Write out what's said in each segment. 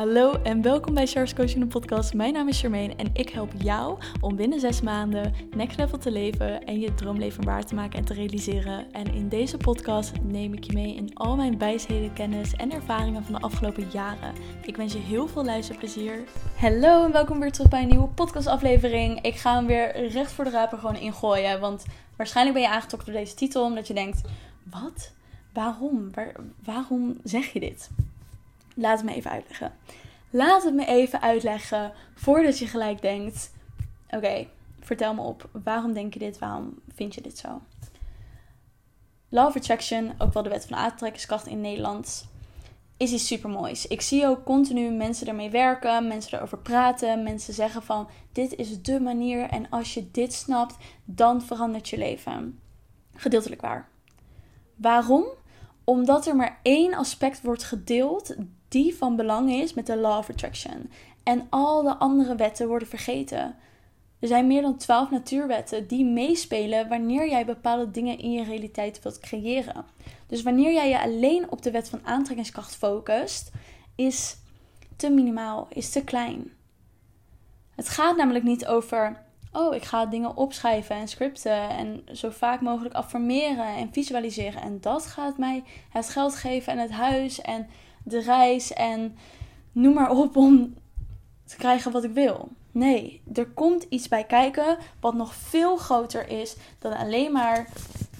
Hallo en welkom bij Charles Coaching podcast. Mijn naam is Charmaine en ik help jou om binnen zes maanden next level te leven en je droomleven waar te maken en te realiseren. En in deze podcast neem ik je mee in al mijn wijsheden, kennis en ervaringen van de afgelopen jaren. Ik wens je heel veel luisterplezier. Hallo en welkom weer terug bij een nieuwe podcastaflevering. Ik ga hem weer recht voor de raper gewoon ingooien, want waarschijnlijk ben je aangetrokken door deze titel omdat je denkt, wat? Waarom? waarom zeg je dit? Laat het me even uitleggen. Laat het me even uitleggen voordat je gelijk denkt: oké, vertel me op. Waarom denk je dit? Waarom vind je dit zo? Law of Attraction, ook wel de wet van aantrekkingskracht in Nederland, is iets super moois. Ik zie ook continu mensen ermee werken, mensen erover praten, mensen zeggen van dit is de manier en als je dit snapt, dan verandert je leven. Gedeeltelijk waar. Waarom? Omdat er maar één aspect wordt gedeeld die van belang is met de Law of Attraction. En al de andere wetten worden vergeten. Er zijn meer dan 12 natuurwetten die meespelen wanneer jij bepaalde dingen in je realiteit wilt creëren. Dus wanneer jij je alleen op de wet van aantrekkingskracht focust, is te minimaal, is te klein. Het gaat namelijk niet over, oh, ik ga dingen opschrijven en scripten en zo vaak mogelijk affirmeren en visualiseren. En dat gaat mij het geld geven en het huis en de reis en noem maar op om te krijgen wat ik wil. Nee, er komt iets bij kijken wat nog veel groter is dan alleen maar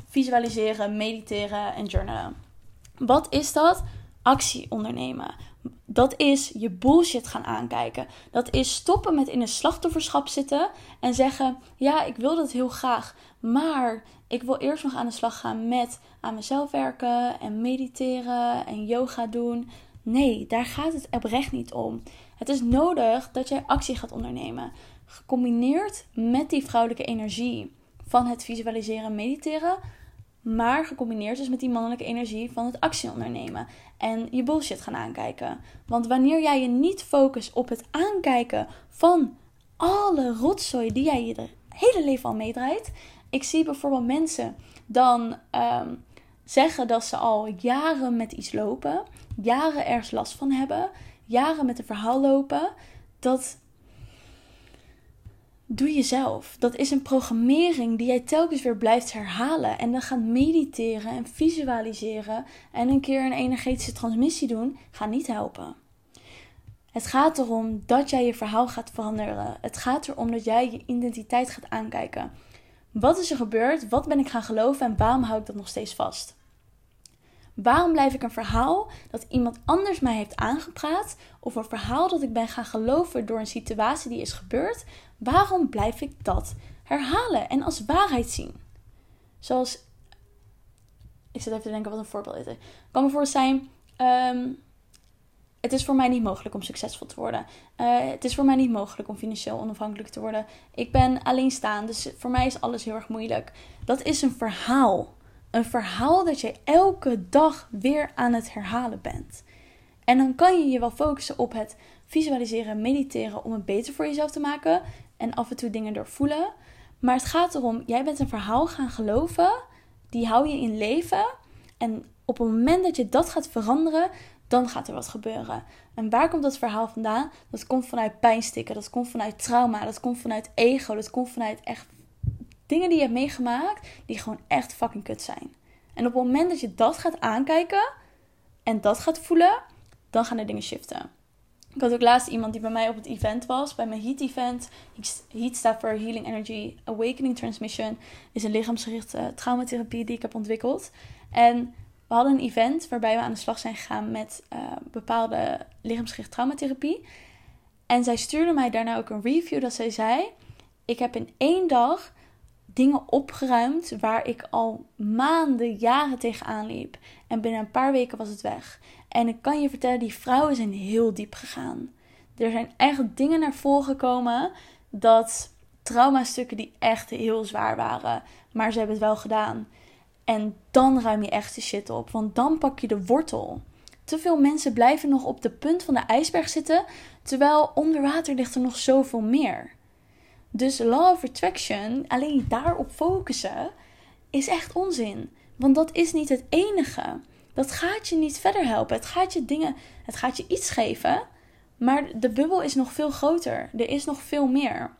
visualiseren, mediteren en journalen. Wat is dat? Actie ondernemen. Dat is je bullshit gaan aankijken. Dat is stoppen met in een slachtofferschap zitten en zeggen: Ja, ik wil dat heel graag, maar ik wil eerst nog aan de slag gaan met aan mezelf werken en mediteren en yoga doen. Nee, daar gaat het oprecht niet om. Het is nodig dat jij actie gaat ondernemen. Gecombineerd met die vrouwelijke energie van het visualiseren en mediteren. Maar gecombineerd dus met die mannelijke energie van het actie ondernemen. En je bullshit gaan aankijken. Want wanneer jij je niet focust op het aankijken van alle rotzooi die jij je hele leven al meedraait. Ik zie bijvoorbeeld mensen dan ehm, zeggen dat ze al jaren met iets lopen, jaren ergens last van hebben, jaren met een verhaal lopen. Dat doe je zelf. Dat is een programmering die jij telkens weer blijft herhalen. En dan gaan mediteren en visualiseren en een keer een energetische transmissie doen, gaat niet helpen. Het gaat erom dat jij je verhaal gaat veranderen. Het gaat erom dat jij je identiteit gaat aankijken. Wat is er gebeurd? Wat ben ik gaan geloven en waarom hou ik dat nog steeds vast? Waarom blijf ik een verhaal dat iemand anders mij heeft aangepraat, of een verhaal dat ik ben gaan geloven door een situatie die is gebeurd, waarom blijf ik dat herhalen en als waarheid zien? Zoals, ik zit even te denken wat een voorbeeld is. Kan bijvoorbeeld zijn, ehm, het is voor mij niet mogelijk om succesvol te worden. Uh, het is voor mij niet mogelijk om financieel onafhankelijk te worden. Ik ben alleenstaand, dus voor mij is alles heel erg moeilijk. Dat is een verhaal. Een verhaal dat je elke dag weer aan het herhalen bent. En dan kan je je wel focussen op het visualiseren, mediteren om het beter voor jezelf te maken en af en toe dingen doorvoelen. Maar het gaat erom, jij bent een verhaal gaan geloven, die hou je in leven. En op het moment dat je dat gaat veranderen, dan gaat er wat gebeuren. En waar komt dat verhaal vandaan? Dat komt vanuit pijnstikken, dat komt vanuit trauma, dat komt vanuit ego, dat komt vanuit echt dingen die je hebt meegemaakt die gewoon echt fucking kut zijn. En op het moment dat je dat gaat aankijken en dat gaat voelen, dan gaan er dingen shiften. Ik had ook laatst iemand die bij mij op het event was, bij mijn Heat event. Heat staat voor Healing Energy Awakening Transmission. Is een lichaamsgerichte traumatherapie die ik heb ontwikkeld. En we hadden een event waarbij we aan de slag zijn gegaan met uh, bepaalde lichaamsgerichte traumatherapie. En zij stuurde mij daarna ook een review dat zij zei: Ik heb in één dag dingen opgeruimd waar ik al maanden, jaren tegenaan liep. En binnen een paar weken was het weg. En ik kan je vertellen, die vrouwen zijn heel diep gegaan. Er zijn echt dingen naar voren gekomen dat traumastukken die echt heel zwaar waren. Maar ze hebben het wel gedaan. En dan ruim je echt de shit op. Want dan pak je de wortel. Te veel mensen blijven nog op de punt van de ijsberg zitten. Terwijl onder water ligt er nog zoveel meer. Dus law of attraction, alleen daarop focussen, is echt onzin. Want dat is niet het enige. Dat gaat je niet verder helpen. Het gaat je dingen, het gaat je iets geven, Maar de bubbel is nog veel groter. Er is nog veel meer.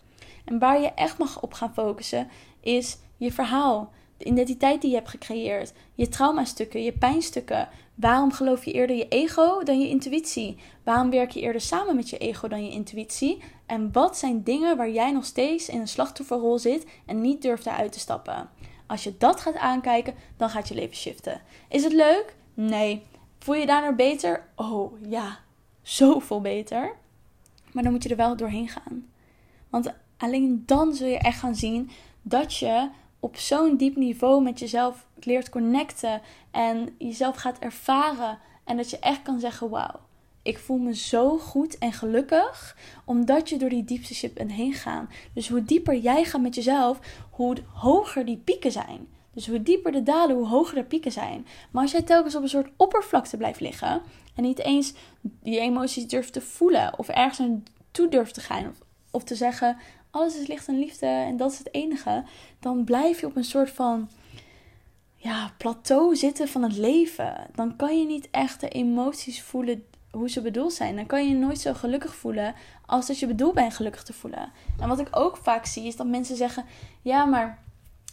En waar je echt mag op gaan focussen is je verhaal, de identiteit die je hebt gecreëerd, je traumastukken, je pijnstukken. Waarom geloof je eerder je ego dan je intuïtie? Waarom werk je eerder samen met je ego dan je intuïtie? En wat zijn dingen waar jij nog steeds in een slachtofferrol zit en niet durft eruit te stappen? Als je dat gaat aankijken, dan gaat je leven shiften. Is het leuk? Nee. Voel je daardoor beter? Oh ja, zoveel beter. Maar dan moet je er wel doorheen gaan. Want alleen dan zul je echt gaan zien dat je op zo'n diep niveau met jezelf leert connecten en jezelf gaat ervaren. En dat je echt kan zeggen: Wauw, ik voel me zo goed en gelukkig omdat je door die diepste shit bent heen gaan. Dus hoe dieper jij gaat met jezelf, hoe hoger die pieken zijn. Dus hoe dieper de dalen, hoe hoger de pieken zijn. Maar als jij telkens op een soort oppervlakte blijft liggen en niet eens die emoties durft te voelen of ergens naartoe durft te gaan of, of te zeggen alles is licht en liefde en dat is het enige, dan blijf je op een soort van ja, plateau zitten van het leven. Dan kan je niet echt de emoties voelen hoe ze bedoeld zijn. Dan kan je nooit zo gelukkig voelen als dat je bedoeld bent gelukkig te voelen. En wat ik ook vaak zie is dat mensen zeggen: Ja, maar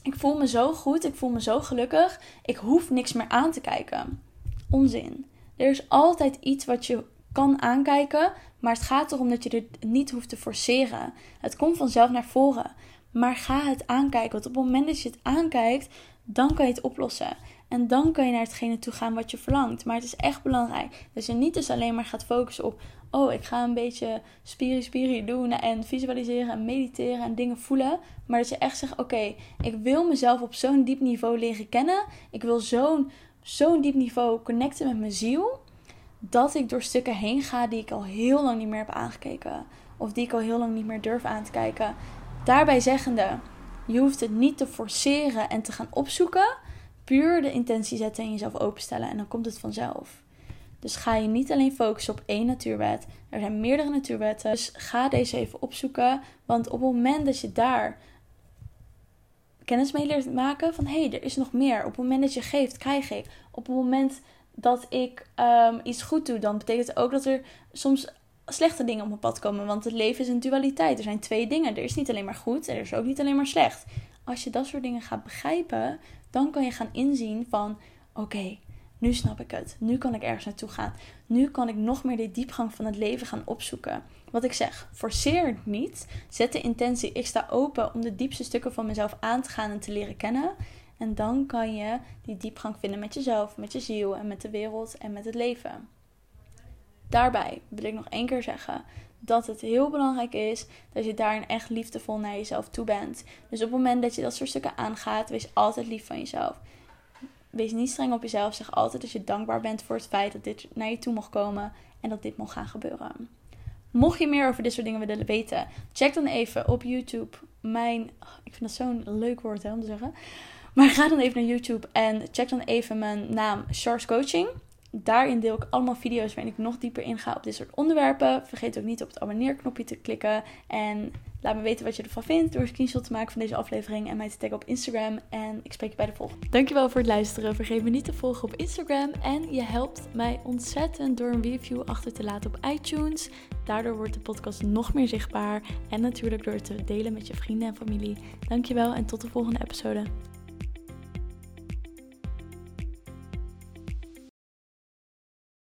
ik voel me zo goed, ik voel me zo gelukkig, ik hoef niks meer aan te kijken. Onzin. Er is altijd iets wat je kan aankijken, maar het gaat erom dat je het niet hoeft te forceren. Het komt vanzelf naar voren. Maar ga het aankijken, want op het moment dat je het aankijkt, dan kan je het oplossen. En dan kan je naar hetgene toe gaan wat je verlangt. Maar het is echt belangrijk dat je niet dus alleen maar gaat focussen op... oh, ik ga een beetje spiri spiri doen en visualiseren en mediteren en dingen voelen. Maar dat je echt zegt, oké, ik wil mezelf op zo'n diep niveau leren kennen. Ik wil zo'n zo'n diep niveau connecten met mijn ziel... dat ik door stukken heen ga die ik al heel lang niet meer heb aangekeken. Of die ik al heel lang niet meer durf aan te kijken. Daarbij zeggende, je hoeft het niet te forceren en te gaan opzoeken puur de intentie zetten en jezelf openstellen en dan komt het vanzelf. Dus ga je niet alleen focussen op één natuurwet. Er zijn meerdere natuurwetten. Dus ga deze even opzoeken. Want op het moment dat je daar kennis mee leert maken van hé, hey, er is nog meer. Op het moment dat je geeft, krijg ik. Op het moment dat ik um, iets goed doe, dan betekent het ook dat er soms slechte dingen op mijn pad komen. Want het leven is een dualiteit. Er zijn twee dingen. Er is niet alleen maar goed en er is ook niet alleen maar slecht. Als je dat soort dingen gaat begrijpen, dan kan je gaan inzien van oké, nu snap ik het. Nu kan ik ergens naartoe gaan. Nu kan ik nog meer de diepgang van het leven gaan opzoeken. Wat ik zeg, forceer het niet. Zet de intentie, ik sta open om de diepste stukken van mezelf aan te gaan en te leren kennen. En dan kan je die diepgang vinden met jezelf, met je ziel en met de wereld en met het leven. Daarbij wil ik nog één keer zeggen dat het heel belangrijk is dat je daarin echt liefdevol naar jezelf toe bent. Dus op het moment dat je dat soort stukken aangaat, wees altijd lief van jezelf. Wees niet streng op jezelf. Zeg altijd dat je dankbaar bent voor het feit dat dit naar je toe mocht komen en dat dit mocht gaan gebeuren. Mocht je meer over dit soort dingen willen weten, check dan even op YouTube mijn. Ik vind dat zo'n leuk woord hè, om te zeggen. Maar ga dan even naar YouTube en check dan even mijn naam Charles Coaching. Daarin deel ik allemaal video's waarin ik nog dieper inga op dit soort onderwerpen. Vergeet ook niet op het abonneerknopje te klikken. En laat me weten wat je ervan vindt door een screenshot te maken van deze aflevering en mij te taggen op Instagram. En ik spreek je bij de volgende. Dankjewel voor het luisteren. Vergeet me niet te volgen op Instagram. En je helpt mij ontzettend door een review achter te laten op iTunes. Daardoor wordt de podcast nog meer zichtbaar. En natuurlijk door het te delen met je vrienden en familie. Dankjewel en tot de volgende episode.